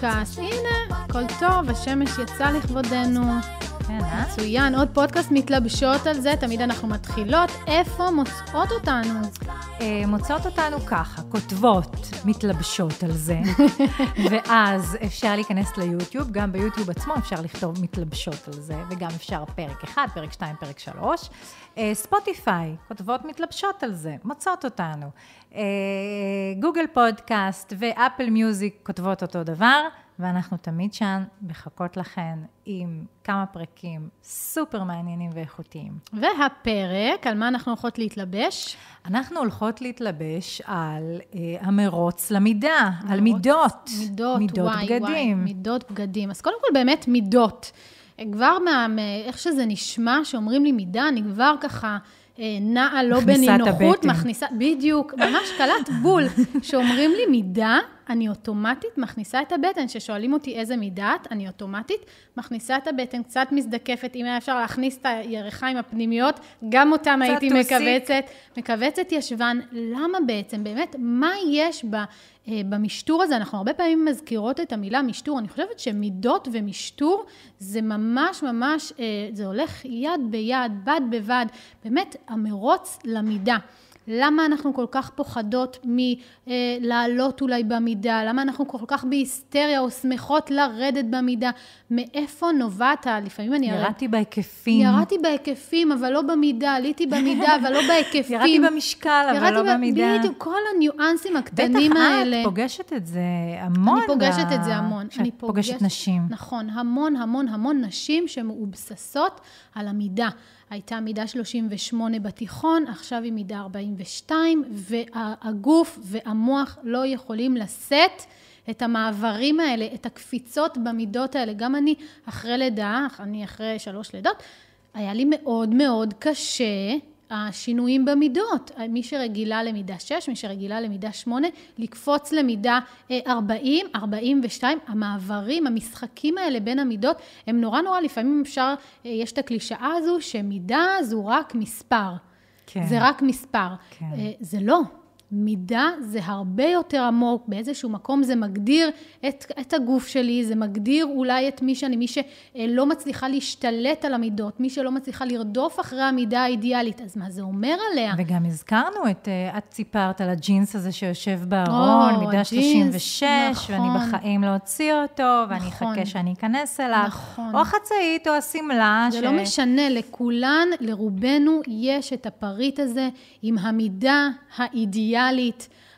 פודקאסט, הנה, הכל טוב, השמש יצא לכבודנו. כן, אה? מצוין, עוד פודקאסט מתלבשות על זה, תמיד אנחנו מתחילות. איפה מוצאות אותנו? אה, מוצאות אותנו ככה, כותבות, מתלבשות על זה, ואז אפשר להיכנס ליוטיוב, גם ביוטיוב עצמו אפשר לכתוב מתלבשות על זה, וגם אפשר פרק 1, פרק 2, פרק 3. אה, ספוטיפיי, כותבות מתלבשות על זה, מוצאות אותנו. אה, גוגל פודקאסט ואפל מיוזיק כותבות אותו דבר, ואנחנו תמיד שם מחכות לכן עם כמה פרקים סופר מעניינים ואיכותיים. והפרק, על מה אנחנו הולכות להתלבש? אנחנו הולכות להתלבש על אה, המרוץ למידה, על מרוץ, מידות. מידות, מידות וואי, בגדים. וואי, מידות בגדים. אז קודם כל באמת מידות. כבר מה, מאיך שזה נשמע, שאומרים לי מידה, אני כבר ככה אה, נעה לא בנינוחות. מכניסה, בדיוק, ממש קלט בול. שאומרים לי מידה, אני אוטומטית מכניסה את הבטן. כששואלים אותי איזה מידה את, אני אוטומטית מכניסה את הבטן, קצת מזדקפת. אם היה אפשר להכניס את הירכיים הפנימיות, גם אותם הייתי. מכווצת. מכווצת ישבן. למה בעצם? באמת, מה יש ב... אה, במשטור הזה, אנחנו הרבה פעמים מזכירות את המילה משטור, אני חושבת שמידות ומשטור זה ממש ממש, אה, זה הולך יד ביד, בד בבד, באמת המרוץ למידה. למה אנחנו כל כך פוחדות מלעלות אולי במידה? למה אנחנו כל כך בהיסטריה או שמחות לרדת במידה? מאיפה נובעת, ה- לפעמים אני... הרי- ירדתי בהיקפים. ירדתי בהיקפים, אבל לא במידה, עליתי במידה, אבל לא בהיקפים. ירדתי במשקל, אבל ירדתי לא ב- במידה. בדיוק, כל הניואנסים הקטנים בטח האלה. את פוגשת את זה המון. אני פוגשת ב- את זה המון. אני פוגשת נשים. נכון, המון המון המון נשים שמאובססות על המידה. הייתה מידה 38 בתיכון, עכשיו היא מידה 42, והגוף והמוח לא יכולים לשאת את המעברים האלה, את הקפיצות במידות האלה. גם אני אחרי לידה, אני אחרי שלוש לידות, היה לי מאוד מאוד קשה השינויים במידות. מי שרגילה למידה 6, מי שרגילה למידה 8, לקפוץ למידה אה, 40, 42, המעברים, המשחקים האלה בין המידות, הם נורא נורא, לפעמים אפשר, אה, יש את הקלישאה הזו, שמידה זו רק מספר. כן. זה רק מספר. כן. אה, זה לא. מידה זה הרבה יותר עמוק, באיזשהו מקום זה מגדיר את, את הגוף שלי, זה מגדיר אולי את מי שאני, מי שלא מצליחה להשתלט על המידות, מי שלא מצליחה לרדוף אחרי המידה האידיאלית, אז מה זה אומר עליה? וגם הזכרנו את, אה, את סיפרת על הג'ינס הזה שיושב בארון, או, מידה הג'ינס, 36, ואני נכון. בחיים לא אוציא אותו, ואני נכון. אחכה שאני אכנס אליו. נכון. או החצאית או השמלה. זה לא משנה, לכולן, לרובנו, יש את הפריט הזה עם המידה האידיאלית,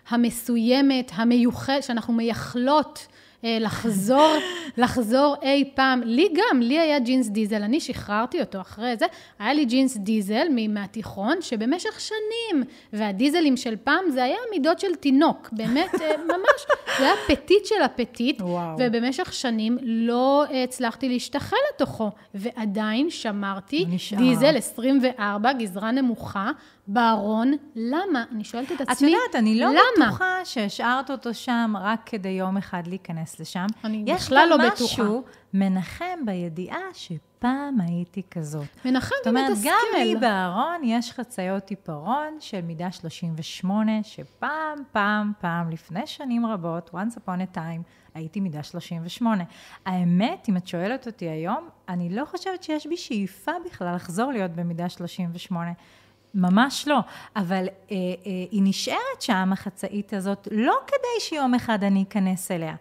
המסוימת, המיוחדת, שאנחנו מייחלות לחזור, לחזור אי פעם. לי גם, לי היה ג'ינס דיזל, אני שחררתי אותו אחרי זה, היה לי ג'ינס דיזל מהתיכון, שבמשך שנים, והדיזלים של פעם זה היה מידות של תינוק, באמת, אה, ממש, זה היה פטיט של הפטיט, וואו. ובמשך שנים לא אה, הצלחתי להשתחל לתוכו, ועדיין שמרתי נשאר. דיזל 24, גזרה נמוכה, בארון. למה? אני שואלת את את עצמי, יודעת, אני לא למה? בטוחה שהשארת אותו שם רק כדי יום אחד להיכנס לשם. אני יש בכלל לא בטוחה. משהו מנחם בידיעה שפעם הייתי כזאת. מנחם זאת אומרת, ומתסכל. גם לי בארון יש חציות עיפרון של מידה 38, שפעם, פעם, פעם, לפני שנים רבות, once upon a time, הייתי מידה 38. האמת, אם את שואלת אותי היום, אני לא חושבת שיש בי שאיפה בכלל לחזור להיות במידה 38. ממש לא, אבל אה, אה, היא נשארת שם, החצאית הזאת, לא כדי שיום אחד אני אכנס אליה,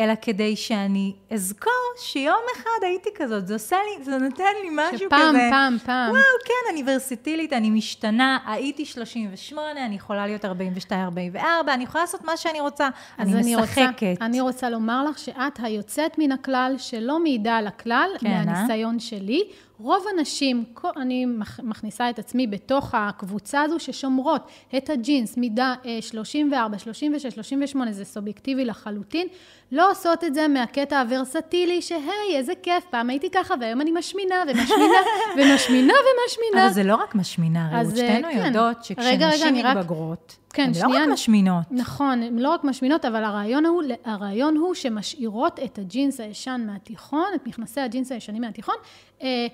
אלא כדי שאני אזכור שיום אחד הייתי כזאת, זה עושה לי, זה נותן לי משהו שפעם, כזה. פעם, פעם. וואו, כן, אני ורסיטילית, אני משתנה, הייתי 38, אני יכולה להיות 42, 44, אני יכולה לעשות מה שאני רוצה, אני רוצה, משחקת. אני רוצה לומר לך שאת היוצאת מן הכלל, שלא מעידה על הכלל, כן, אה? מהניסיון שלי. רוב הנשים, אני מכ- מכניסה את עצמי בתוך הקבוצה הזו ששומרות את הג'ינס, מידה אה, 34, 36, 38, זה סובייקטיבי לחלוטין. לא עושות את זה מהקטע הוורסטילי, שהי, איזה כיף, פעם הייתי ככה, והיום אני משמינה, ומשמינה, ומשמינה, ומשמינה. אבל זה לא רק משמינה, רעות, אז, שתינו כן. יודעות שכשנשים מתבגרות, כן, הן לא שנייה. רק משמינות. נכון, הן לא רק משמינות, אבל הרעיון הוא, הרעיון הוא שמשאירות את הג'ינס הישן מהתיכון, את מכנסי הג'ינס הישנים מהתיכון, אה, אה,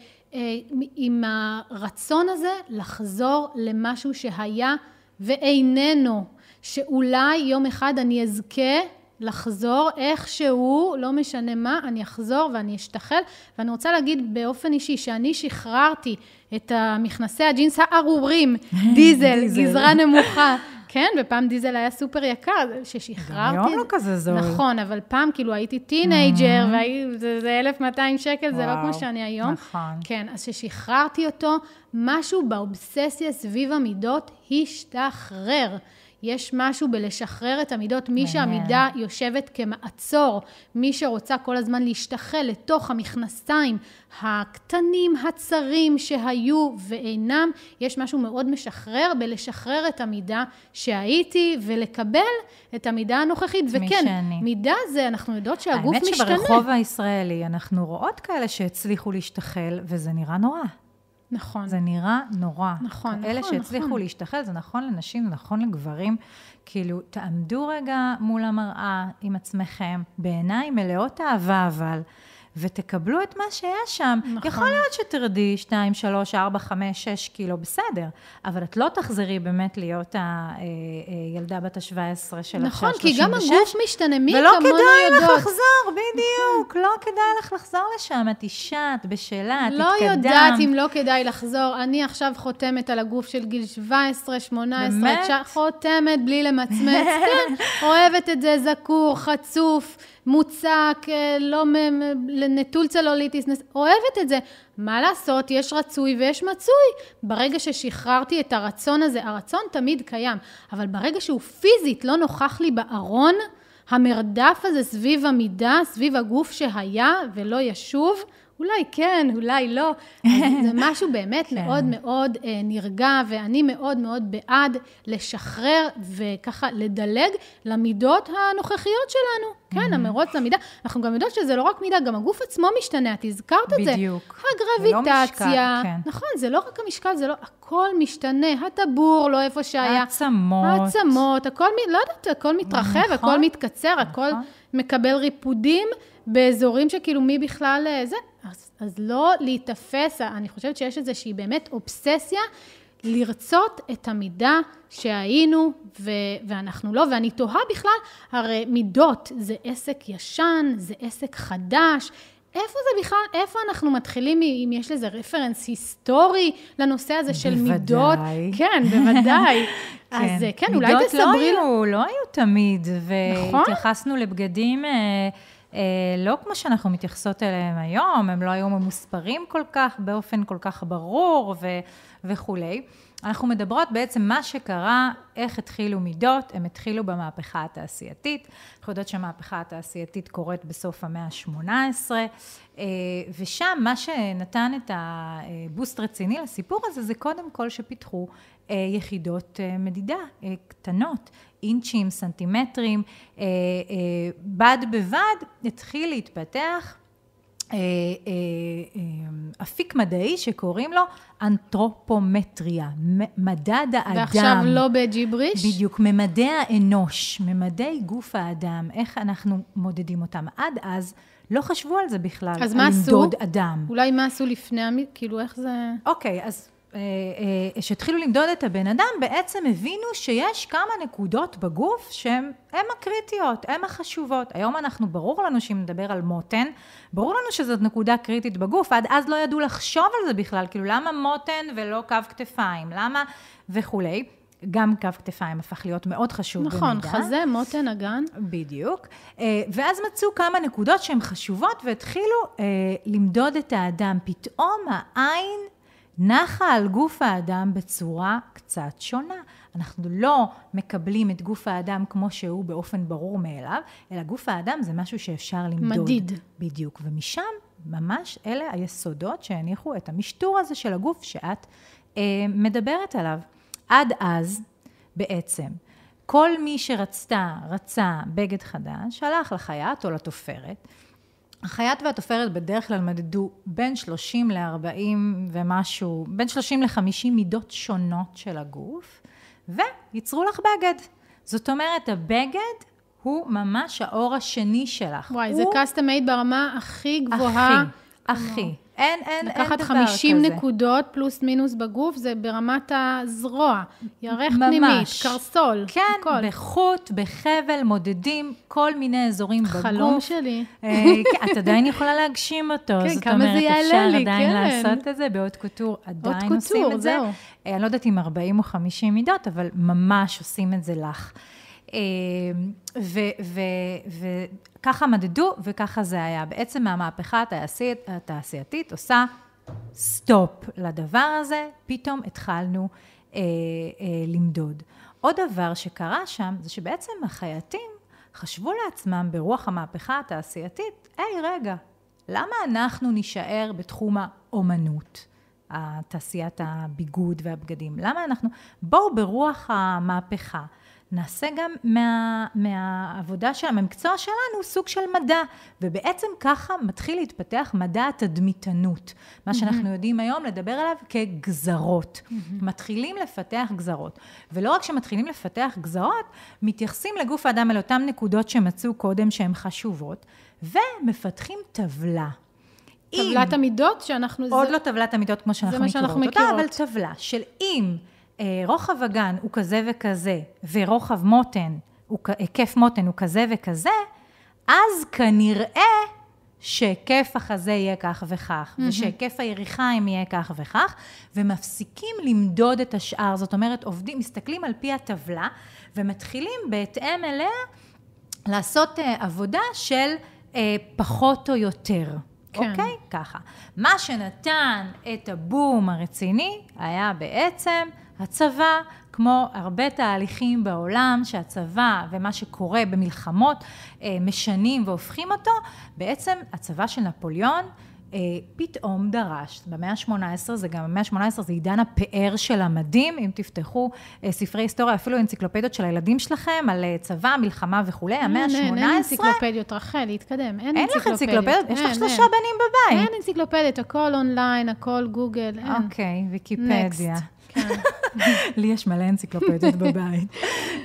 עם הרצון הזה לחזור למשהו שהיה ואיננו, שאולי יום אחד אני אזכה לחזור איכשהו, לא משנה מה, אני אחזור ואני אשתחל. ואני רוצה להגיד באופן אישי שאני שחררתי את המכנסי הג'ינס הארורים, Diesel, Diesel. גזרה נמוכה. כן, ופעם Diesel היה סופר יקר, ששחררתי... גם היום לא זה- כזה זול. נכון, אבל פעם כאילו הייתי teenager, וזה 1,200 שקל, זה לא וואו, כמו שאני היום. נכון. כן, אז כששחררתי אותו, משהו באובססיה סביב המידות השתחרר. יש משהו בלשחרר את המידות, מי. שהמידה יושבת כמעצור, מי שרוצה כל הזמן להשתחל לתוך המכנסיים הקטנים, הצרים שהיו ואינם, יש משהו מאוד משחרר בלשחרר את המידה שהייתי ולקבל את המידה הנוכחית. וכן, שאני. מידה זה, אנחנו יודעות שהגוף האמת משתנה. שברחוב הישראלי אנחנו רואות כאלה שהצליחו להשתחל, וזה נראה נורא. נכון. זה נראה נורא. נכון, אלה נכון, שהצליחו נכון. להשתחל, זה נכון לנשים, זה נכון לגברים. כאילו, תעמדו רגע מול המראה עם עצמכם, בעיניים מלאות אהבה אבל, ותקבלו את מה שיש שם. נכון. יכול להיות שתרדי 2, 3, 4, 5, 6 קילו, בסדר, אבל את לא תחזרי באמת להיות הילדה בת ה-17 של נכון, עכשיו כי גם 36, הגוף משתנה, מי ולא כמונו כדאי לך יודעות. לחזור, בדיוק, לא כדאי לך לחזור לשם, את אישה, את בשלה, את לא התקדמת. יודעת אם לא כדאי לחזור. אני עכשיו חותמת על הגוף של גיל 17, 18, באמת? 19, חותמת בלי למצמץ. כן, אוהבת את זה, זקור, חצוף, מוצק, אה, לא נטול צלוליטיס, אוהבת את זה. מה לעשות, יש רצוי ויש מצוי. ברגע ששחררתי את הרצון הזה, הרצון תמיד קיים, אבל ברגע שהוא פיזית לא נוכח לי בארון, המרדף הזה סביב המידה, סביב הגוף שהיה ולא ישוב, אולי כן, אולי לא. זה משהו באמת כן. מאוד מאוד אה, נרגע, ואני מאוד מאוד בעד לשחרר וככה לדלג למידות הנוכחיות שלנו. כן, המרוץ למידה. אנחנו גם יודעות שזה לא רק מידה, גם הגוף עצמו משתנה, את הזכרת את זה. בדיוק. הגרביטציה. זה לא משקל, כן. נכון, זה לא רק המשקל, זה לא, הכל משתנה. הטבור לא איפה שהיה. העצמות. העצמות, הכל, לא יודעת, הכל מתרחב, נכון, הכל מתקצר, הכל נכון. מקבל ריפודים באזורים שכאילו מי בכלל אה, זה. אז, אז לא להיתפס, אני חושבת שיש איזושהי באמת אובססיה לרצות את המידה שהיינו ו- ואנחנו לא, ואני תוהה בכלל, הרי מידות זה עסק ישן, זה עסק חדש. איפה זה בכלל, איפה אנחנו מתחילים, אם יש לזה רפרנס היסטורי לנושא הזה של מידות? בוודאי. כן, בוודאי. אז אה, כן, אולי מידות תסברי לא לנו. היו, לא היו תמיד, נכון. והתייחסנו לבגדים אה, אה, לא כמו שאנחנו מתייחסות אליהם היום, הם לא היו ממוספרים כל כך, באופן כל כך ברור ו, וכולי. אנחנו מדברות בעצם מה שקרה, איך התחילו מידות, הם התחילו במהפכה התעשייתית. אנחנו יודעות שהמהפכה התעשייתית קורית בסוף המאה ה-18, אה, ושם מה שנתן את הבוסט רציני לסיפור הזה, זה קודם כל שפיתחו אה, יחידות אה, מדידה אה, קטנות, אינצ'ים, סנטימטרים, אה, אה, בד בבד התחיל להתפתח אה, אה, אה, אפיק מדעי שקוראים לו אנתרופומטריה, מדד האדם. ועכשיו לא בג'יבריש? בדיוק, ממדי האנוש, ממדי גוף האדם, איך אנחנו מודדים אותם. עד אז לא חשבו על זה בכלל, אז מה עשו? למדוד אדם. אולי מה עשו לפני, כאילו איך זה... אוקיי, אז אה, אה, כשהתחילו למדוד את הבן אדם, בעצם הבינו שיש כמה נקודות בגוף שהן הן הקריטיות, הן החשובות. היום אנחנו, ברור לנו שאם נדבר על מותן, ברור לנו שזאת נקודה קריטית בגוף, עד אז לא ידעו לחשוב על זה בכלל, כאילו למה מותן ולא קו כתפיים, למה וכולי. גם קו כתפיים הפך להיות מאוד חשוב נכון, במידה. חזה, מותן, אגן. בדיוק. אה, ואז מצאו כמה נקודות שהן חשובות והתחילו למדוד את האדם. פתאום העין נחה על גוף האדם בצורה קצת שונה. אנחנו לא מקבלים את גוף האדם כמו שהוא באופן ברור מאליו, אלא גוף האדם זה משהו שאפשר למדוד. מדיד. בדיוק. ומשם, ממש אלה היסודות שהניחו את המשטור הזה של הגוף שאת אה, מדברת עליו. עד אז, בעצם, כל מי שרצתה, רצה בגד חדש, הלך לחייט או לתופרת. החייט והתופרת בדרך כלל מדדו בין 30 ל-40 ומשהו, בין 30 ל-50 מידות שונות של הגוף, וייצרו לך בגד. זאת אומרת, הבגד הוא ממש האור השני שלך. וואי, הוא זה custom made ברמה הכי גבוהה. הכי, הכי. אין, אין, אין דבר כזה. לקחת 50 נקודות פלוס מינוס בגוף, זה ברמת הזרוע. ירך ממש. פנימית, קרסול, כן, הכל. בחוט, בחבל, מודדים כל מיני אזורים בגוף. חלום שלי. אה, כן, את עדיין יכולה להגשים אותו. כן, זאת כמה זה אומרת, יעלה אפשר לי, עדיין כן. לעשות את זה בעוד קוטור, עדיין קוטור, עושים את זה. זהו. אה, אני לא יודעת אם 40 או 50 מידות, אבל ממש עושים את זה לך. אה, וככה מדדו, וככה זה היה. בעצם המהפכה התעשית, התעשייתית עושה סטופ לדבר הזה, פתאום התחלנו אה, אה, למדוד. עוד דבר שקרה שם, זה שבעצם החייטים חשבו לעצמם ברוח המהפכה התעשייתית, היי, רגע, למה אנחנו נישאר בתחום האומנות? תעשיית הביגוד והבגדים. למה אנחנו... בואו ברוח המהפכה. נעשה גם מה, מהעבודה של המקצוע שלנו סוג של מדע, ובעצם ככה מתחיל להתפתח מדע התדמיתנות, מה שאנחנו יודעים היום לדבר עליו כגזרות. מתחילים לפתח גזרות. ולא רק שמתחילים לפתח גזרות, מתייחסים לגוף האדם אל אותן נקודות שמצאו קודם שהן חשובות, ומפתחים טבלה. טבלת המידות שאנחנו... עוד זה... לא טבלת המידות כמו שאנחנו זה מה מכירות שאנחנו אותה, מכירות. אבל טבלה של אם רוחב אגן הוא כזה וכזה, ורוחב מותן, הוא, היקף מותן הוא כזה וכזה, אז כנראה שהיקף החזה יהיה כך וכך, ושהיקף היריחיים יהיה כך וכך, ומפסיקים למדוד את השאר. זאת אומרת, עובדים, מסתכלים על פי הטבלה, ומתחילים בהתאם אליה לעשות אה, עבודה של אה, פחות או יותר. כן. אוקיי? ככה. מה שנתן את הבום הרציני היה בעצם הצבא, כמו הרבה תהליכים בעולם, שהצבא ומה שקורה במלחמות אה, משנים והופכים אותו, בעצם הצבא של נפוליאון אה, פתאום דרש, במאה ה-18, זה גם, המאה ה-18 זה עידן הפאר של המדים, אם תפתחו אה, ספרי היסטוריה, אפילו אנציקלופדיות של הילדים שלכם, על צבא, מלחמה וכולי, המאה אין, אין, אין ה-18, אנציקלופדיות, רחל, להתקדם, אין אין לך אנציקלופדיות. אנציקלופדיות? יש לך שלושה. בנים בבית. אין אנציקלופדיות, הכל אונליין, הכל גוגל, אין. אוקיי, ויקיפדיה. כן. לי יש מלא אנציקלופדיות בבית.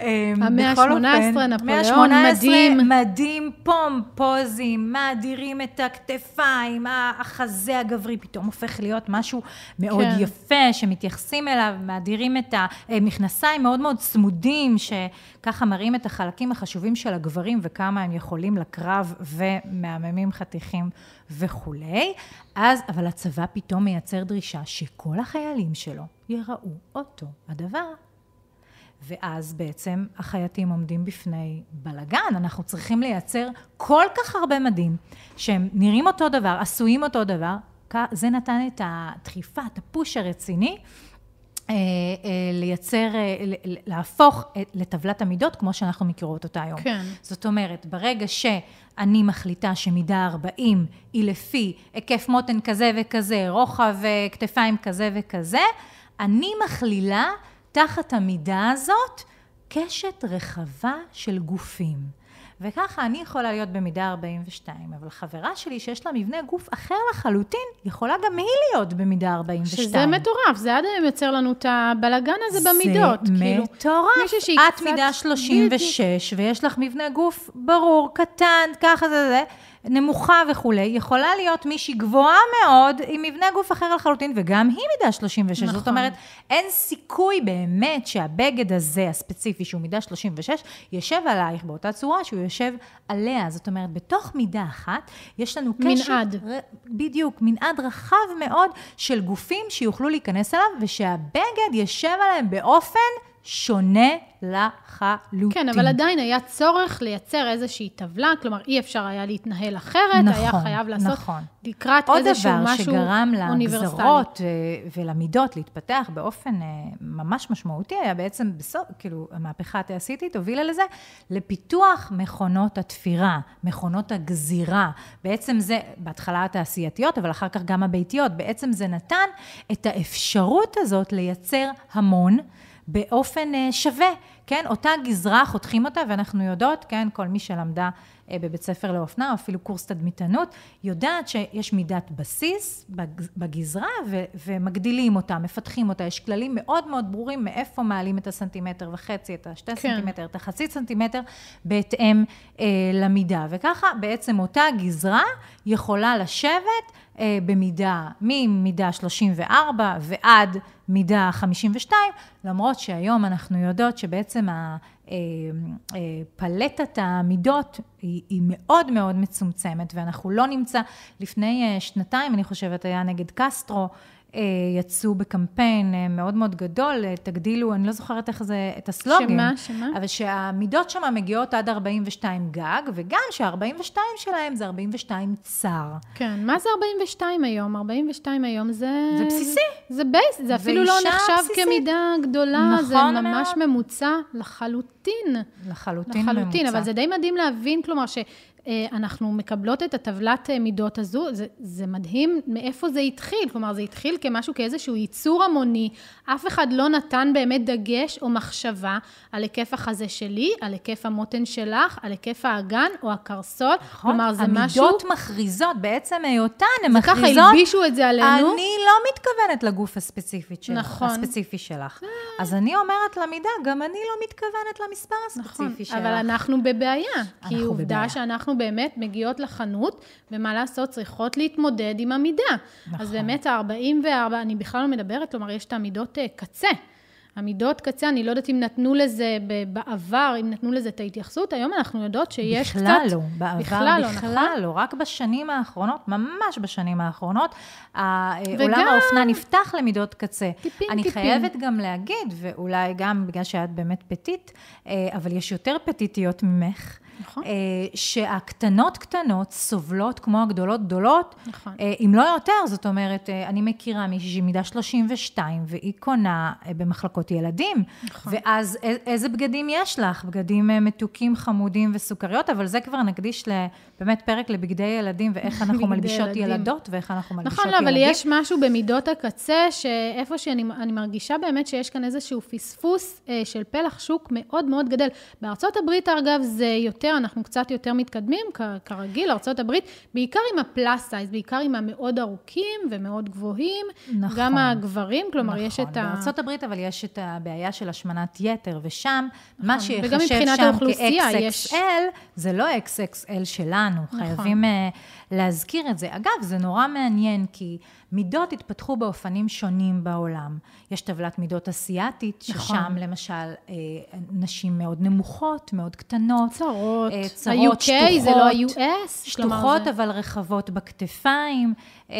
אמ, המאה בכל ה-18, אופן, נפוליאון, מאה ה-18, מדהים. מדהים, פומפוזים, מאדירים את הכתפיים, החזה הגברי פתאום הופך להיות משהו מאוד כן. יפה, שמתייחסים אליו, מאדירים את המכנסיים מאוד מאוד צמודים, שככה מראים את החלקים החשובים של הגברים וכמה הם יכולים לקרב ומהממים חתיכים וכולי. אז, אבל הצבא פתאום מייצר דרישה שכל החיילים שלו יראו אותו הדבר. ואז בעצם החייטים עומדים בפני בלגן, אנחנו צריכים לייצר כל כך הרבה מדים, שהם נראים אותו דבר, עשויים אותו דבר, זה נתן את הדחיפה, את הפוש הרציני, לייצר, אה, ל- ל- להפוך לטבלת המידות כמו שאנחנו מכירות אותה היום. כן. זאת אומרת, ברגע שאני מחליטה שמידה 40 היא לפי היקף מותן כזה וכזה, רוחב אה, כתפיים כזה וכזה, אני מכלילה תחת המידה הזאת קשת רחבה של גופים. וככה אני יכולה להיות במידה 42, אבל חברה שלי שיש לה מבנה גוף אחר לחלוטין, יכולה גם היא להיות במידה 42. שזה מטורף, זה עד היום יוצר לנו את הבלגן הזה במידות. זה כאילו, מטורף. את קצת- מידה 36, ויש לך מבנה גוף ברור, קטן, ככה זה זה, נמוכה וכולי, יכולה להיות מישהי גבוהה מאוד, עם מבנה גוף אחר לחלוטין, וגם היא מידה 36. זאת נכון. אומרת, אין סיכוי באמת שהבגד הזה, הספציפי, שהוא מידה 36, יושב עלייך באותה צורה שהוא יושב עליה. זאת אומרת, בתוך מידה אחת, יש לנו קשר... מנעד. ר- בדיוק, מנעד רחב מאוד של גופים שיוכלו להיכנס אליו, ושהבגד יושב עליהם באופן שונה לחלוטין. כן, אבל עדיין היה צורך לייצר איזושהי טבלה, כלומר, אי אפשר היה להתנהל אחרת, נכון, היה חייב לעשות נכון. לקראת עוד איזשהו דבר משהו שגרם אוניברסלי. לגזרות אה, ולמידות להתפתח באופן אה, ממש משמעותי, היה בעצם בסוף, כאילו, המהפכה התעשייתית הובילה לזה, לפיתוח מכונות התפירה, מכונות הגזירה. בעצם זה, בהתחלה התעשייתיות, אבל אחר כך גם הביתיות, בעצם זה נתן את האפשרות הזאת לייצר המון. באופן אה, שווה, כן? אותה גזרה, חותכים אותה, ואנחנו יודעות, כן, כל מי שלמדה בבית ספר לאופנה, או אפילו קורס תדמיתנות, יודעת שיש מידת בסיס בגזרה, ו- ומגדילים אותה, מפתחים אותה. יש כללים מאוד מאוד ברורים מאיפה מעלים את הסנטימטר וחצי, את השתי כן. סנטימטר, את החצי סנטימטר, בהתאם אה, למידה. וככה בעצם אותה גזרה יכולה לשבת אה, במידה, ממידה 34 ועד מידה 52, למרות שהיום אנחנו יודעות שבעצם אה, אה, פלטת המידות היא, היא מאוד מאוד מצומצמת, ואנחנו לא נמצא, לפני שנתיים, אני חושבת, היה נגד קסטרו, אה, יצאו בקמפיין אה, מאוד מאוד גדול, אה, תגדילו, אני לא זוכרת איך זה, את הסלוגן. שמה, שמה? אבל שהמידות שם מגיעות עד 42 גג, וגם שה-42 שלהם זה 42 צר. כן, מה זה 42 היום? 42 היום זה... זה בסיסי. זה בייס, זה אפילו לא נחשב בסיסי. כמידה גדולה, נכון זה ממש מאוד. ממוצע לחלוטין. לחלוטין, לחלוטין ממוצע. אבל זה די מדהים להבין, כלומר, ש... אה, אנחנו מקבלות את הטבלת אה, מידות הזו, זה, זה מדהים מאיפה זה התחיל, כלומר זה התחיל כמשהו, כאיזשהו ייצור המוני, אף אחד לא נתן באמת דגש או מחשבה על היקף החזה שלי, על היקף המותן שלך, על היקף האגן או הקרסול, נכון, כלומר זה המידות משהו... המידות מכריזות, בעצם היותן הן מכריזות... ככה הלבישו את זה עלינו. אני לא מתכוונת לגוף הספציפי שלך, נכון. הספציפי שלך. אז אני אומרת למידה, גם אני לא מתכוונת למספר הספציפי נכון, שלך. אבל אנחנו בבעיה, כי עובדה בבעיה. שאנחנו אנחנו באמת מגיעות לחנות, ומה לעשות, צריכות להתמודד עם המידה. נכון. אז באמת ה-44, אני בכלל לא מדברת, כלומר, יש את המידות אה, קצה. המידות קצה, אני לא יודעת אם נתנו לזה בעבר, אם נתנו לזה את ההתייחסות, היום אנחנו יודעות שיש בכלל קצת... בכלל לא, בעבר בכלל לא, בכלל נכון? לא, רק בשנים האחרונות, ממש בשנים האחרונות, וגם... עולם האופנה נפתח למידות קצה. טיפין, אני טיפין. חייבת גם להגיד, ואולי גם בגלל שאת באמת פטית, אה, אבל יש יותר פטיטיות ממך. נכון. אה, שהקטנות קטנות סובלות כמו הגדולות גדולות, נכון. אה, אם לא יותר, זאת אומרת, אה, אני מכירה מישהי שהיא מידה 32, והיא קונה במחלקות ילדים, נכון. ואז איזה בגדים יש לך? בגדים מתוקים, חמודים וסוכריות, אבל זה כבר נקדיש באמת פרק לבגדי ילדים, ואיך אנחנו מלבישות ילדים. ילדות, ואיך אנחנו מלבישות נכון, ילדים. נכון, אבל יש משהו במידות הקצה, שאיפה שאני מרגישה באמת שיש כאן איזשהו פספוס של פלח שוק מאוד מאוד גדל. בארצות הברית, אגב, זה יותר... אנחנו קצת יותר מתקדמים, כרגיל, ארה"ב, בעיקר עם הפלאס סייז, בעיקר עם המאוד ארוכים ומאוד גבוהים. נכון. גם הגברים, כלומר, נכון, יש את ה... נכון, בארה"ב אבל יש את הבעיה של השמנת יתר, ושם, נכון. מה שיחשב שם כ-XXL, יש... זה לא XXL שלנו, נכון. חייבים uh, להזכיר את זה. אגב, זה נורא מעניין, כי... מידות התפתחו באופנים שונים בעולם. יש טבלת מידות אסיאתית, נכון. ששם למשל אה, נשים מאוד נמוכות, מאוד קטנות. צרות. אה, צרות, ה-UK שטוחות. זה לא ה-US? שטוחות זה... אבל רחבות בכתפיים. אה,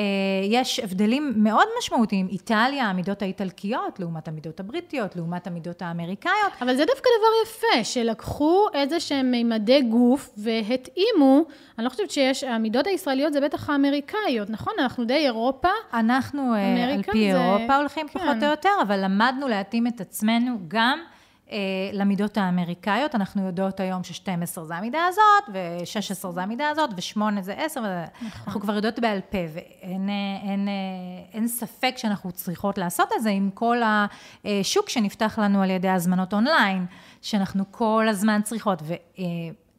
יש הבדלים מאוד משמעותיים. איטליה, המידות האיטלקיות, לעומת המידות הבריטיות, לעומת המידות האמריקאיות. אבל זה דווקא דבר יפה, שלקחו איזה שהם מימדי גוף והתאימו, אני לא חושבת שיש, המידות הישראליות זה בטח האמריקאיות, נכון? אנחנו די אירופה. אנחנו אה, על פי זה... אירופה הולכים כן. פחות או יותר, אבל למדנו להתאים את עצמנו גם למידות האמריקאיות. אנחנו יודעות היום ש-12 זה המידה הזאת, ו-16 זה המידה הזאת, ו-8 זה 10, נכון. אנחנו כבר יודעות בעל פה, ואין אין, אין, אין ספק שאנחנו צריכות לעשות את זה עם כל השוק שנפתח לנו על ידי הזמנות אונליין, שאנחנו כל הזמן צריכות. ו, אה,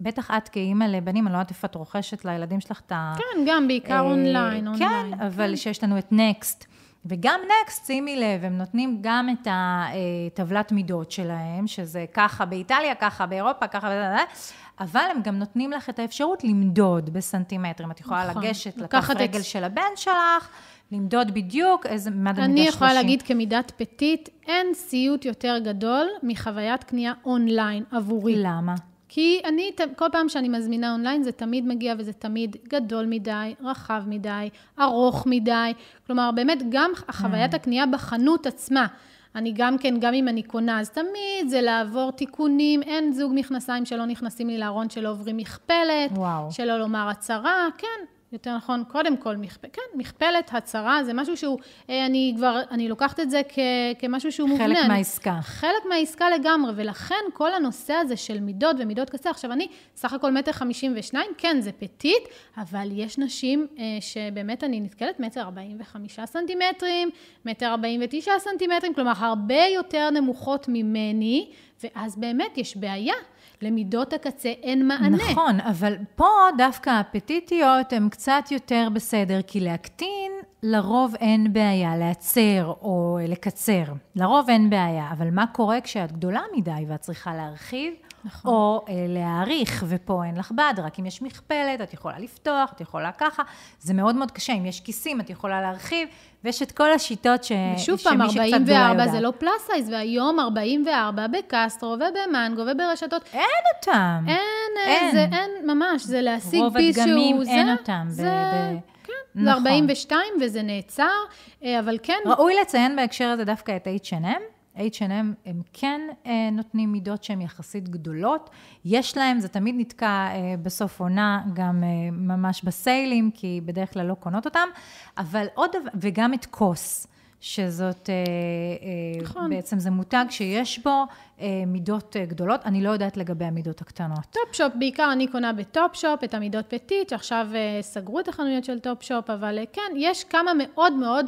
בטח את כאימא לבנים, אני לא יודעת איפה את רוכשת לילדים שלך את ה... כן, גם בעיקר אונליין, אונליין. כן, אבל כן. שיש לנו את נקסט. וגם נקסט, שימי לב, הם נותנים גם את הטבלת מידות שלהם, שזה ככה באיטליה, ככה באירופה, ככה, אבל הם גם נותנים לך את האפשרות למדוד בסנטימטרים. את יכולה נכון. לגשת לכף רגל את... של הבן שלך, למדוד בדיוק איזה מידה שלושים. אני יכולה להגיד כמידת פטית, אין סיוט יותר גדול מחוויית קנייה אונליין עבורי. למה? כי אני, כל פעם שאני מזמינה אונליין, זה תמיד מגיע וזה תמיד גדול מדי, רחב מדי, ארוך מדי. כלומר, באמת, גם חוויית mm. הקנייה בחנות עצמה. אני גם כן, גם אם אני קונה, אז תמיד זה לעבור תיקונים, אין זוג מכנסיים שלא נכנסים לי לארון שלא עוברים מכפלת, וואו. שלא לומר הצהרה, כן, יותר נכון, קודם כל, מכפ... כן, מכפלת, הצהרה, זה משהו שהוא, אה, אני כבר, אני לוקחת את זה כ... כמשהו שהוא מובנה. חלק מהעסקה. חלק מהעסקה לגמרי, ולכן כל הנושא הזה של מידות ומידות קצה, עכשיו אני סך הכל מטר חמישים ושניים, כן, זה פטיט, אבל יש נשים אה, שבאמת אני נתקלת מטר ארבעים וחמישה סנטימטרים, מטר ארבעים ותשעה סנטימטרים, כלומר, הרבה יותר נמוכות ממני, ואז באמת יש בעיה. למידות הקצה אין מענה. נכון, אבל פה דווקא הפטיטיות הן קצת יותר בסדר, כי להקטין לרוב אין בעיה, להצר או לקצר. לרוב אין בעיה, אבל מה קורה כשאת גדולה מדי ואת צריכה להרחיב? נכון. או אה, להעריך, ופה אין לך בד, רק אם יש מכפלת, את יכולה לפתוח, את יכולה ככה. זה מאוד מאוד קשה, אם יש כיסים, את יכולה להרחיב, ויש את כל השיטות ש... ושוב פעם, 44 זה לא plus size, והיום 44 בקסטרו וב Mango וברשתות. אין אותם. אין, אין. זה אין ממש, זה להשיג piece שהוא... רוב הדגמים אין אותם. זה... ב... כן, נכון. זה 42 וזה נעצר, אה, אבל כן... ראוי לציין בהקשר הזה דווקא את H&M. H&M הם כן אה, נותנים מידות שהן יחסית גדולות. יש להם, זה תמיד נתקע אה, בסוף עונה, גם אה, ממש בסיילים, כי בדרך כלל לא קונות אותם, אבל עוד דבר, וגם את COS. שזאת, אה, אה, נכון. בעצם זה מותג שיש בו אה, מידות גדולות. אני לא יודעת לגבי המידות הקטנות. Topshop, בעיקר אני קונה ב Topshop את המידות petite, שעכשיו סגרו את החנויות של Topshop, אבל כן, יש כמה מאוד מאוד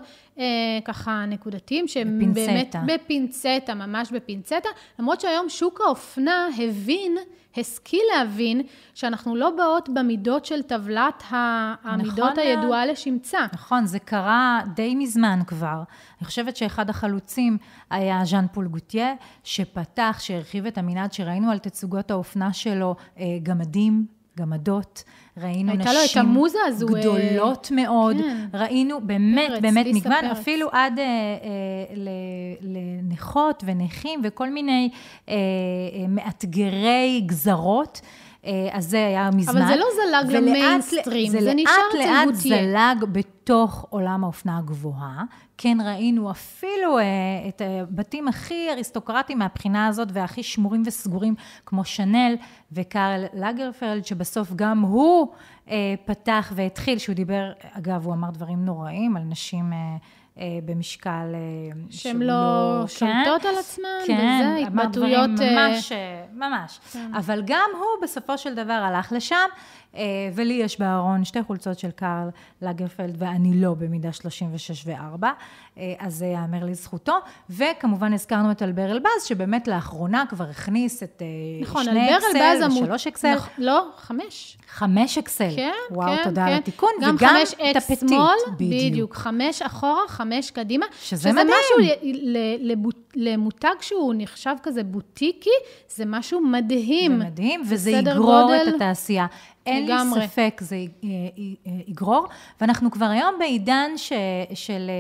ככה נקודתיים, שהם בפינצטה. באמת בפינצטה, ממש בפינצטה, למרות שהיום שוק האופנה הבין, השכיל להבין שאנחנו לא באות במידות של טבלת המידות נכון, הידועה לשמצה. נכון, זה קרה די מזמן כבר. אני חושבת שאחד החלוצים היה ז'אן פול גוטייה, שפתח, שהרחיב את המנעד שראינו על תצוגות האופנה שלו, אה, גמדים, גמדות. ראינו נשים לו את המוזה הזו, אה, גדולות אה... מאוד, כן. ראינו באמת, פרץ, באמת מגוון, פרץ. אפילו עד אה, אה, לנכות ונכים וכל מיני אה, אה, מאתגרי גזרות. אה, אז זה היה מזמן. אבל זה לא זלג למיינסטרים, זה, זה נשאר אצל גוטייה. זה לאט לאט זלג בתוך עולם האופנה הגבוהה. כן ראינו אפילו אה, את הבתים הכי אריסטוקרטיים מהבחינה הזאת, והכי שמורים וסגורים, כמו שנל וקארל לגרפלד, שבסוף גם הוא אה, פתח והתחיל, שהוא דיבר, אגב, הוא אמר דברים נוראים על נשים... אה, אה, במשקל אה, שהן לא, לא שולטות כן, על עצמן, כן, וזה התבטאויות... כן, ממש, ממש. כן. אבל גם הוא בסופו של דבר הלך לשם, אה, ולי יש בארון שתי חולצות של קארל לגרפלד, ואני לא במידה 36 ו-4, אה, אז זה יאמר לזכותו. וכמובן הזכרנו את אלבר אלבז, שבאמת לאחרונה כבר הכניס את אה, נכון, שני אקסל ושלוש אקסל. נכון, לא, חמש. חמש אקסל. כן, וואו, כן, תודה כן. על התיקון. גם וגם חמש את הפטית, בדיוק. בדיוק. חמש אחורה, חמש קדימה. שזה, שזה מדהים. שזה משהו למותג שהוא נחשב כזה בוטיקי, זה משהו מדהים. זה מדהים, וזה יגרור גודל... את התעשייה. אין לגמרי. לי ספק זה יגרור, ואנחנו כבר היום בעידן ש, של,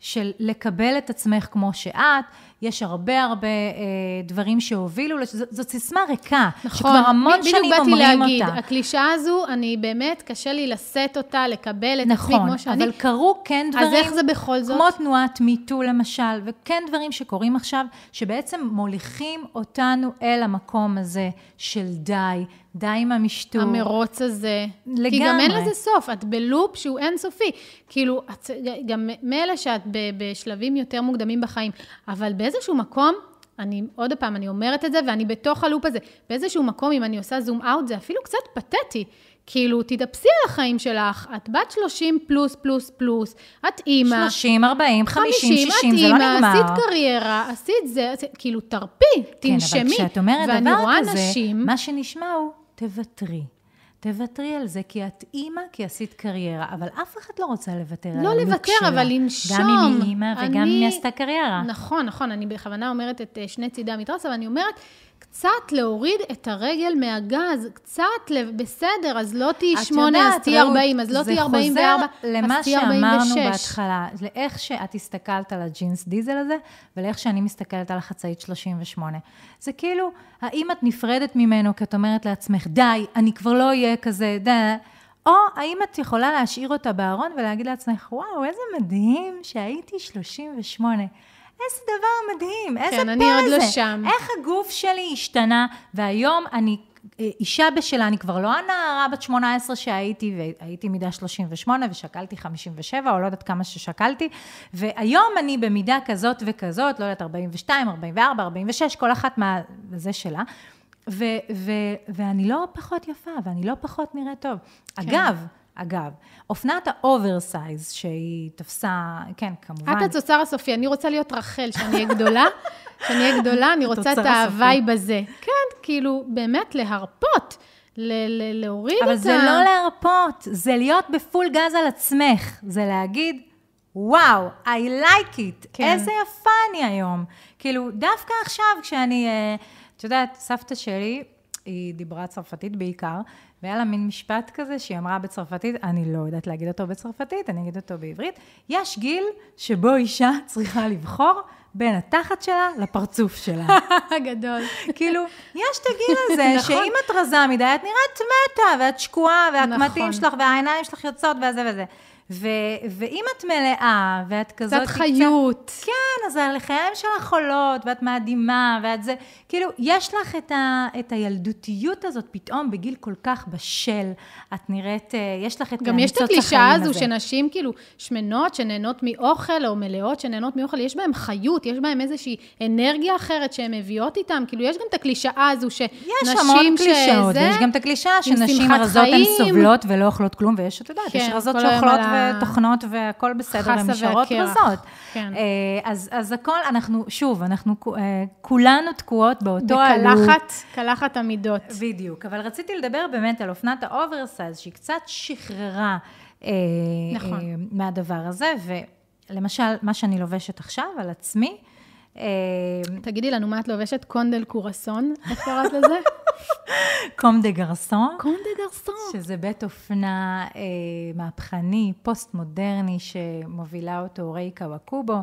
של לקבל את עצמך כמו שאת, יש הרבה הרבה אה, דברים שהובילו, זאת, זאת סיסמה ריקה, נכון, שכבר המון שנים אומרים אותה. בדיוק באתי להגיד, הקלישאה הזו, אני באמת, קשה לי לשאת אותה, לקבל את נכון, עצמי כמו שאני. נכון, אבל קרו כן דברים, אז איך זה בכל זאת? כמו תנועת מיטו למשל, וכן דברים שקורים עכשיו, שבעצם מוליכים אותנו אל המקום הזה של די, די עם המשטור. המרוץ הזה. לגמרי. כי גם אין לזה סוף, את בלופ שהוא אינסופי. כאילו, את, גם מאלה שאת בשלבים יותר מוקדמים בחיים, אבל באיזשהו מקום, אני, עוד פעם, אני אומרת את זה, ואני בתוך הלופ הזה. באיזשהו מקום, אם אני עושה זום אאוט, זה אפילו קצת פתטי. כאילו, תתאפסי על החיים שלך, את בת 30 פלוס פלוס פלוס, את אימא. 30, 40, 50, 60, זה לא נגמר. עשית קריירה, עשית זה, כאילו, תרפי, תנשמי. כן, אבל כשאת אומרת דבר כזה, נשים... מה שנשמע הוא, תוותרי. תוותרי על זה, כי את אימא, כי עשית קריירה, אבל אף אחד לא רוצה לוותר לא על הלוק שלה. לא לוותר, אבל לנשום. גם אם היא אימא וגם אם היא עשתה קריירה. נכון, נכון, אני בכוונה אומרת את אה, שני צידי המתרס, אבל אני אומרת, קצת להוריד את הרגל מהגז, קצת, בסדר, אז לא תהיי שמונה, אז תהיי ארבעים, אז לא תהיי ארבעים וארבע, אז תהיי ארבעים ושש. זה חוזר למה שאמרנו בהתחלה, לאיך שאת הסתכלת על הג'ינס דיזל הזה, ולאיך שאני מסתכלת על החצאית 38. זה כאילו, האם את נפרדת ממנו כי את אומרת לעצמך, די, אני כבר לא אהיה כזה, די. או האם את יכולה להשאיר אותה בארון ולהגיד לעצמך, וואו, איזה מדהים שהייתי 38. איזה דבר מדהים, איזה כן, פלא אני עוד לא שם. איך הגוף שלי השתנה, והיום אני אישה בשלה, אני כבר לא הנערה בת 18 שהייתי, והייתי מידה 38 ושקלתי 57, או לא יודעת כמה ששקלתי, והיום אני במידה כזאת וכזאת, לא יודעת, 42, 44, 46, כל אחת מה... זה שלה. ו- ו- ואני לא פחות יפה, ואני לא פחות נראית טוב. כן. אגב, אגב, אופנת ה oversize שהיא תפסה, כן, כמובן. את התוצר הסופי, אני רוצה להיות רחל, שאני אהיה גדולה, שאני אהיה גדולה, אני רוצה את ההוואי בזה. כן, כאילו, באמת להרפות. ל- ל- להוריד אבל את ה... זה לא להרפות, זה להיות בפול גז על עצמך. זה להגיד, וואו, I like it, כן. איזה יפה אני היום. כאילו, דווקא עכשיו, כשאני, אה, את יודעת, סבתא שלי, היא דיברה צרפתית בעיקר, והיה לה מין משפט כזה שהיא אמרה בצרפתית, אני לא יודעת להגיד אותו בצרפתית, אני אגיד אותו בעברית, יש גיל שבו אישה צריכה לבחור בין התחת שלה לפרצוף שלה. גדול. כאילו, יש את הגיל הזה, נכון. שאם את רזה מדי, את נראית מתה, ואת שקועה, והקמטים נכון. שלך, והעיניים שלך יוצאות, וזה וזה. ו- ואם את מלאה, ואת כזאת... קצת חיות. קצת, כן, אז הלחיים שלך עולות, ואת מאדימה, ואת זה... כאילו, יש לך את, ה- את הילדותיות הזאת פתאום בגיל כל כך בשל. את נראית, אה, יש לך את גם יש את הקלישאה הזו הזה. שנשים כאילו שמנות, שנהנות מאוכל, או מלאות שנהנות מאוכל, יש בהן חיות, יש בהן איזושהי אנרגיה אחרת שהן מביאות איתן. כאילו, יש גם את הקלישאה הזו שנשים יש המון קלישאות, יש גם את הקלישאה שנשים רזות הן סובלות ולא אוכלות כלום, ויש, את יודעת, כן, יש רזות שאוכלות ותוכנות והכל בסדר, הן נשארות רזות. כן. אה, אז, אז הכל, אנחנו, שוב, אנחנו אה, כולנו תקועות באותו עלות. בקלחת, קלחת המידות. בדיוק, אבל רציתי לדבר באמת על אופנת ה oversize, שהיא קצת שחררה אה, נכון. מהדבר הזה, ולמשל, מה שאני לובשת עכשיו על עצמי, תגידי לנו מה את לובשת, קום דל גרסון, איך קראת לזה? Comme des Garçons. Comme des Garçons. שזה בית אופנה אה, מהפכני, פוסט-מודרני, שמובילה אותו ריי קוואקובו, אה,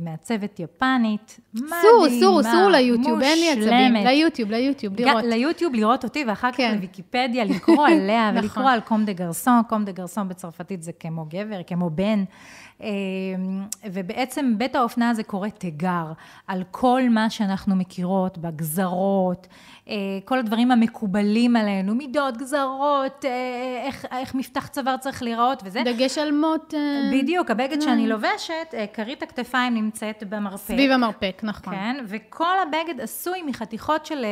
מעצבת יפנית. סעו, סעו, סעו ליוטיוב, אין לי עצבים. ליוטיוב, ליוטיוב, לראות. ליוטיוב לראות אותי, ואחר כך כן. לוויקיפדיה, לקרוא עליה, נכון. ולקרוא על Comme des Garçons. Comme des Garçons בצרפתית זה כמו גבר, כמו בן. אה, ובעצם בית האופנה הזה קורא תיגר על כל מה שאנחנו מכירות בגזרות, אה, כל הדברים המקובלים עלינו, מידות, גזרות, אה, איך, איך מפתח צוואר צריך להיראות וזה. דגש על מות. בדיוק, הבגד שאני לובשת, כרית הכתפיים נמצאת במרפק. סביב המרפק, נכון. כן, וכל הבגד עשוי מחתיכות של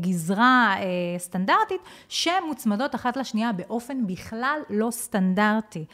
גזרה סטנדרטית, שמוצמדות אחת לשנייה באופן בכלל לא סטנדרטי.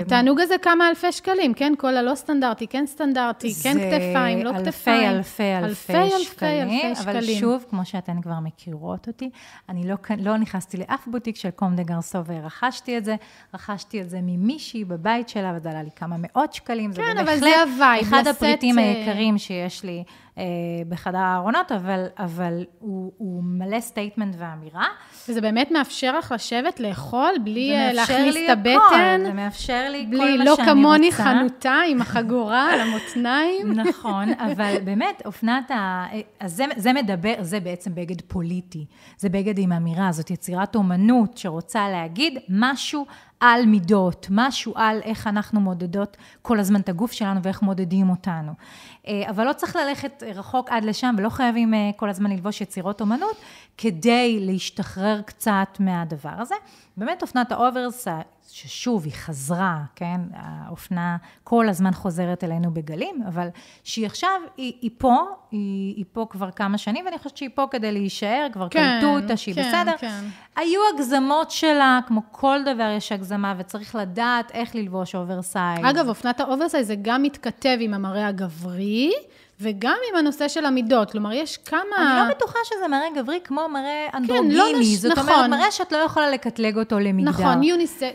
התענוג הזה כמה אלפי שקלים, כן? כל הלא סטנדרטי, כן סטנדרטי, כן כתפיים, לא כתפיים. אלפי, אלפי, אלפי שקלים. אלפי, אלפי אבל שקלים. שוב, כמו שאתן כבר מכירות אותי, אני לא, לא נכנסתי לאף בוטיק של Comme des Garçons ורכשתי את זה. רכשתי את זה ממישהי בבית שלה, וזה עלה לי כמה מאות שקלים. כן, אבל זה ה vibe, אחד הפריטים היקרים שיש לי. אה, בחדר הארונות, אבל, אבל הוא, הוא מלא statement ואמירה. וזה באמת מאפשר לך לשבת, לאכול, בלי אה, להכניס את הבטן. זה מאפשר לי בלי, כל מה לא שאני רוצה. לא כמוני חנותה עם החגורה על המותניים. נכון, אבל באמת, אופנת ה... אז זה, זה מדבר, זה בעצם בגד פוליטי. זה בגד עם אמירה, זאת יצירת אומנות שרוצה להגיד משהו על מידות, משהו על איך אנחנו מודדות כל הזמן את הגוף שלנו ואיך מודדים אותנו. אה, אבל לא צריך ללכת רחוק עד לשם, ולא חייבים אה, כל הזמן ללבוש יצירות אומנות, כדי להשתחרר קצת מהדבר הזה. באמת אופנת ה oversize, ששוב, היא חזרה, כן? האופנה כל הזמן חוזרת אלינו בגלים, אבל שהיא עכשיו, היא, היא פה, היא, היא פה כבר כמה שנים, ואני חושבת שהיא פה כדי להישאר, כבר כן, קלטו אותה שהיא כן, בסדר. כן. היו הגזמות שלה, כמו כל דבר יש הגזמה, וצריך לדעת איך ללבוש oversize. אגב, אופנת ה oversize זה גם מתכתב עם המראה הגברי. וגם עם הנושא של המידות, כלומר, יש כמה... אני לא בטוחה שזה מראה גברי כמו מראה אנדרוגיני, כן, לא נש... זאת נכון. אומרת, מראה שאת לא יכולה לקטלג אותו למגדר. נכון, יוניסק,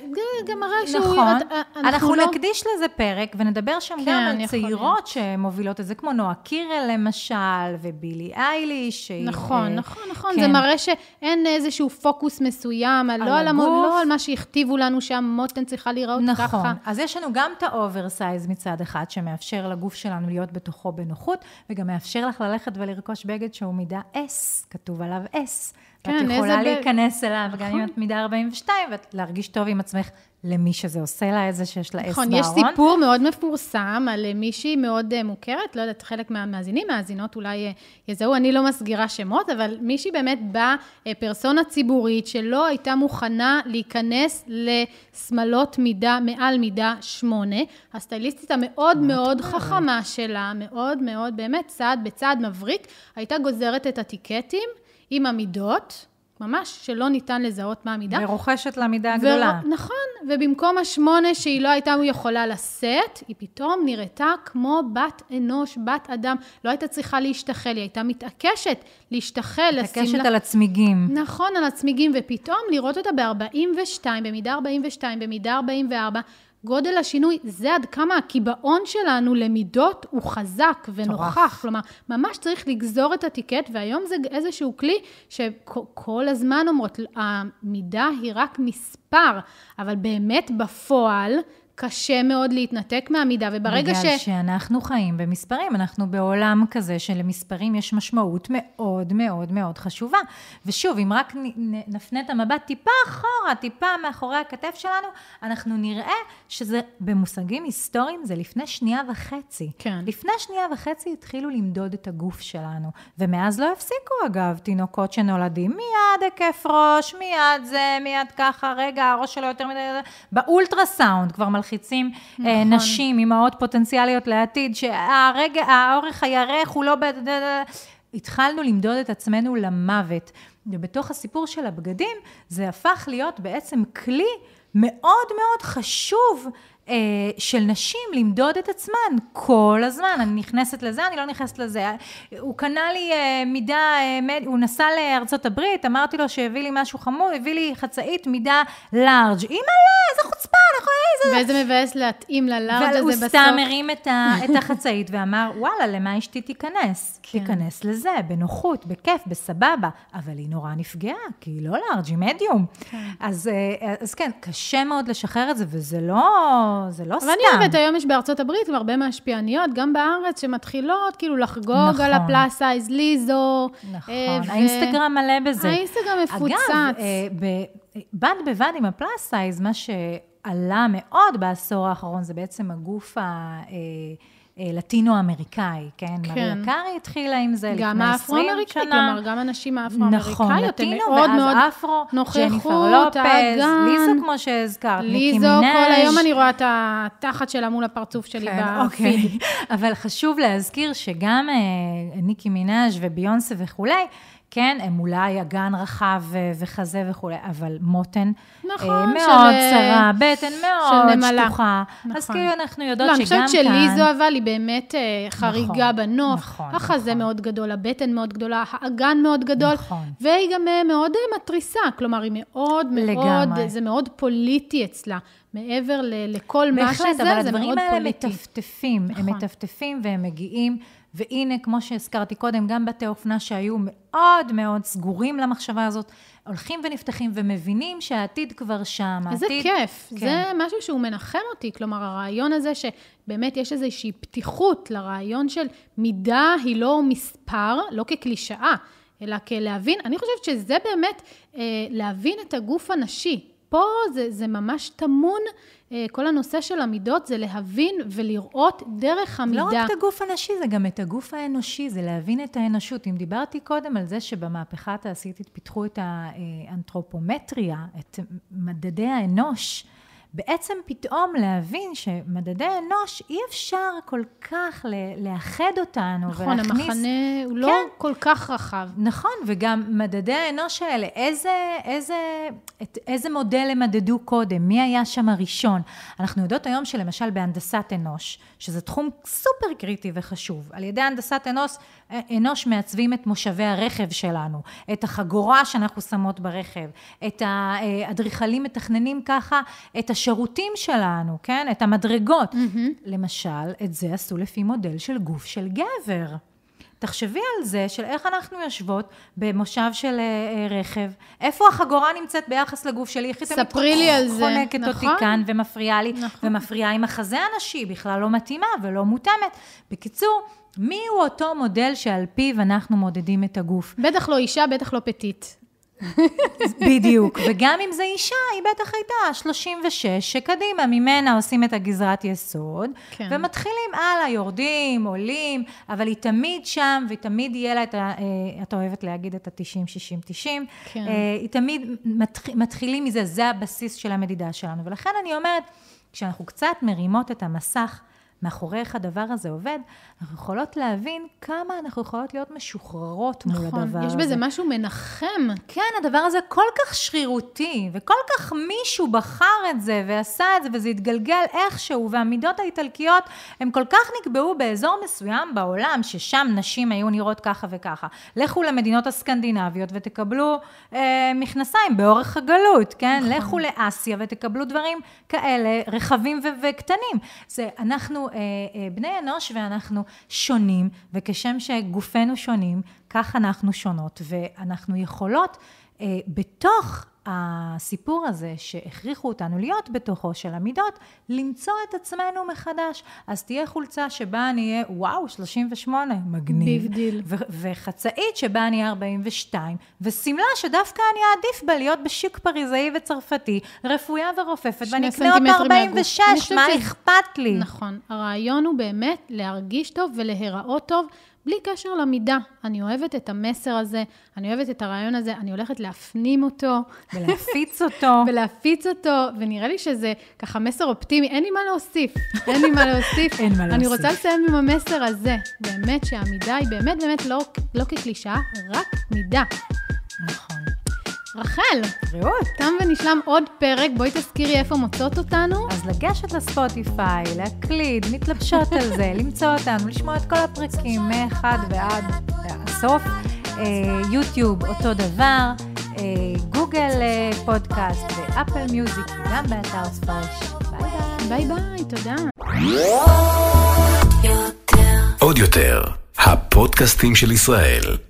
גם מראה שהוא... נכון, את, אנחנו, אנחנו לא... נקדיש לזה פרק, ונדבר שם כן, גם על צעירות שמובילות את זה, כמו נועה קירל למשל, ובילי אייליש. נכון, אה, נכון, נכון, כן. זה מראה שאין איזשהו פוקוס מסוים, על לא, על המוד, לא על מה שהכתיבו לנו שהמותן צריכה להיראות נכון. ככה. נכון, אז יש לנו גם את ה oversize מצד אחד, שמאפשר לגוף שלנו להיות בתוכו בנוחות. נוחות, וגם מאפשר לך ללכת ולרכוש בגד שהוא מידה S, כתוב עליו S, כן, ואת איזה יכולה ב- להיכנס אליו, גם נכון. אם את מידה 42, ולהרגיש טוב עם עצמך למי שזה עושה לה, איזה שיש לה S נכון, בארון. יש סיפור מאוד מפורסם על אה, מישהי מאוד אה, מוכרת, לא יודעת, חלק מהמאזינים, מאזינות אולי אה, יזהו, אני לא מסגירה שמות, אבל מישהי באמת באה, אה, פרסונה ציבורית, שלא הייתה מוכנה להיכנס לשמלות מידה, מעל מידה שמונה. הסטייליסטית המאוד מאוד חכמה שלה, מאוד מאוד, באמת, צעד בצעד מבריק, הייתה גוזרת את הטיקטים עם המידות. ממש שלא ניתן לזהות מה המידה. ורוכשת לה מידה גדולה. ור... נכון, ובמקום השמונה שהיא לא הייתה יכולה לשאת, היא פתאום נראתה כמו בת אנוש, בת אדם. לא הייתה צריכה להשתחל, היא הייתה מתעקשת להשתחל, לשים מתעקשת לה... על הצמיגים. נכון, על הצמיגים, ופתאום לראות אותה ב-42, במידה 42, במידה 44, גודל השינוי, זה עד כמה הקיבעון שלנו למידות הוא חזק ונוכח. כלומר, ממש צריך לגזור את הטיקט, והיום זה איזשהו כלי שכל הזמן אומרות, המידה היא רק מספר, אבל באמת בפועל, קשה מאוד להתנתק מהמידה, וברגע בגלל ש... שאנחנו חיים במספרים, אנחנו בעולם כזה שלמספרים יש משמעות מאוד מאוד מאוד חשובה. ושוב, אם רק נפנה את המבט טיפה אחורה, טיפה מאחורי הכתף שלנו, אנחנו נראה שזה במושגים היסטוריים, זה לפני שנייה וחצי. כן. לפני שנייה וחצי התחילו למדוד את הגוף שלנו, ומאז לא הפסיקו אגב, תינוקות שנולדים, מיד היקף ראש, מיד זה, מיד ככה, רגע, הראש שלו יותר מדי, באולטרסאונד כבר מלחיצים נכון. נכון. נשים, אימהות פוטנציאליות לעתיד, שהרגע, האורך הירך הוא לא... ב... התחלנו למדוד את עצמנו למוות. ובתוך הסיפור של הבגדים, זה הפך להיות בעצם כלי מאוד מאוד חשוב אה, של נשים למדוד את עצמן כל הזמן. אני נכנסת לזה, אני לא נכנסת לזה. הוא קנה לי אה, מידה, אה, מד... הוא נסע לארצות הברית, אמרתי לו שהביא לי משהו חמור, הביא לי חצאית מידה לארג'. אימא'לה, איזה חוצפה, אנחנו איזה... ואיזה מבאס להתאים ללארג' הזה והוא בסוף. סתם הרים את, ה, את החצאית ואמר, וואלה, למה אשתי תיכנס? כן. תיכנס לזה, בנוחות, בכיף, בסבבה. אבל היא נורא נפגעה, כי היא לא large, היא מדיום. אז, אה, אז כן, קשה מאוד לשחרר את זה, וזה לא, זה לא אבל סתם. אני אוהבת, היום יש בארצות הברית הרבה מהשפיעניות, גם בארץ, שמתחילות כאילו לחגוג נכון. על ה plus size, ליזו. נכון, אה, ו- האינסטגרם מלא בזה. האינסטגרם מפוצץ. אגב, אה, ב- בד בבד עם ה plus size, מה שעלה מאוד בעשור האחרון, זה בעצם הגוף ה... אה, לטינו-אמריקאי, כן? כן. מריה קרי התחילה עם זה גם לפני 20 האפרו-אמריקאי, שנה. כלומר, גם הנשים נכון, האפרו-אמריקאיות, הן לטינו, מאוד מאוד ואז אפרו, ג'ניפר לופז. ליזו, כמו שהזכרת, ניקי ליזו, מינאז'. כל היום אני רואה את התחת שלה מול הפרצוף שלי כן, בפיד. אוקיי. אבל חשוב להזכיר שגם אה, ניקי מינאז' וביונסה וכולי, כן, הם אולי אגן רחב אה, וחזה וכולי, אבל מותן נכון, אה, של, מאוד אה, צרה, בטן מאוד. שטוחה. נכון. אז כאילו אנחנו יודעות לא, אני שגם חושבת כאן... שליזו, אבל היא באמת אה, חריגה נכון, בנוף. נכון, החזה נכון. מאוד גדול, הבטן מאוד גדולה, האגן מאוד גדול. נכון. והיא גם אה, מאוד אה, מתריסה, כלומר, היא מאוד מאוד, לגמרי. זה מאוד פוליטי אצלה. מעבר ל- לכל מה שזה, בהחלט, זה אבל מאוד הדברים האלה פוליטי. מטפטפים, הם נכון. מטפטפים והם מגיעים, והנה, כמו שהזכרתי קודם, גם בתי אופנה שהיו מאוד מאוד סגורים למחשבה הזאת, הולכים ונפתחים ומבינים שהעתיד כבר שם. איזה העתיד, כיף, כן. זה משהו שהוא מנחם אותי, כלומר, הרעיון הזה שבאמת יש איזושהי פתיחות לרעיון של מידה היא לא מספר, לא כקלישאה, אלא כלהבין, אני חושבת שזה באמת אה, להבין את הגוף הנשי. פה זה, זה ממש טמון, אה, כל הנושא של המידות זה להבין ולראות דרך המידה. לא רק את הגוף הנשי, זה גם את הגוף האנושי, זה להבין את האנושות. אם דיברתי קודם על זה שבמהפכה התעשייתית פיתחו את האנתרופומטריה, את מדדי האנוש, בעצם פתאום להבין שמדדי האנוש, אי אפשר כל כך לאחד אותנו נכון, ולהכניס... המחנה הוא לא כן. כל כך רחב. נכון, וגם מדדי האנוש האלה, איזה, איזה, את, איזה מודל הם מדדו קודם? מי היה שם הראשון? אנחנו יודעות היום שלמשל בהנדסת אנוש, שזה תחום סופר קריטי וחשוב, על ידי הנדסת אנוש, אנוש מעצבים את מושבי הרכב שלנו, את החגורה שאנחנו שמות ברכב, את האדריכלים מתכננים ככה את השירותים שלנו, כן? את המדרגות. Mm-hmm. למשל, את זה עשו לפי מודל של גוף של גבר. תחשבי על זה, של איך אנחנו יושבות במושב של אה, רכב, איפה החגורה נמצאת ביחס לגוף שלי, איך היא תמיד ספרי לי על זה, חונקת אותי נכון? כאן ומפריעה לי, נכון. ומפריעה עם החזה הנשי, בכלל לא מתאימה ולא מותאמת. בקיצור, מי הוא אותו מודל שעל פיו אנחנו מודדים את הגוף? בטח לא אישה, בטח לא פטית. בדיוק, וגם אם זה אישה, היא בטח הייתה 36, שקדימה, ממנה עושים את הגזרת יסוד, כן. ומתחילים הלאה, יורדים, עולים, אבל היא תמיד שם, ותמיד יהיה לה את ה... אה, את אוהבת להגיד את ה-90, 60, 90. כן. אה, היא תמיד מתח- מתחילים מזה, זה הבסיס של המדידה שלנו. ולכן אני אומרת, כשאנחנו קצת מרימות את המסך, מאחורי איך הדבר הזה עובד, אנחנו יכולות להבין כמה אנחנו יכולות להיות משוחררות מול הדבר נכון, הזה. יש בזה משהו מנחם. כן, הדבר הזה כל כך שרירותי, וכל כך מישהו בחר את זה ועשה את זה, וזה התגלגל איכשהו, והמידות האיטלקיות, הם כל כך נקבעו באזור מסוים בעולם, ששם נשים היו נראות ככה וככה. לכו למדינות הסקנדינביות ותקבלו אה, מכנסיים באורך הגלות, כן? נכון. לכו לאסיה ותקבלו דברים כאלה, רחבים וקטנים. זה, אנחנו אה, אה, בני אנוש ואנחנו שונים, וכשם שגופנו שונים, כך אנחנו שונות, ואנחנו יכולות אה, בתוך הסיפור הזה שהכריחו אותנו להיות בתוכו של המידות, למצוא את עצמנו מחדש. אז תהיה חולצה שבה אני אהיה, וואו, 38, מגניב. big deal. ו- וחצאית שבה אני אהיה 42, ושמלה שדווקא אני אעדיף בה להיות ב chic פריזאי וצרפתי, רפויה ורופפת, ואני אקנה אותה סנטימטרים מהגוף. 46, אני חושבת מה ש- אכפת לי? נכון. הרעיון הוא באמת להרגיש טוב ולהיראות טוב, בלי קשר למידה. אני אוהבת את המסר הזה, אני אוהבת את הרעיון הזה, אני הולכת להפנים אותו. ולהפיץ אותו. ולהפיץ אותו, ונראה לי שזה ככה מסר אופטימי, אין לי מה להוסיף, אין לי מה להוסיף. אין מה אני להוסיף. רוצה לסיים עם המסר הזה, באמת שהמידה היא באמת באמת לא, לא כקלישאה, רק מידה. נכון. רחל, רעות. תם ונשלם עוד פרק, בואי תזכירי איפה מוצאות אותנו. אז לגשת לספוטיפיי, להקליד, מתלבשות על זה, למצוא אותנו, לשמוע את כל הפרקים מאחד ועד הסוף. אה, יוטיוב, אותו דבר, אה, גוגל אה, Podcast ו Apple Music, וגם באתר ספרש. bye bye. bye ביי, תודה. עושים היסטוריה, הפודקאסטים של ישראל.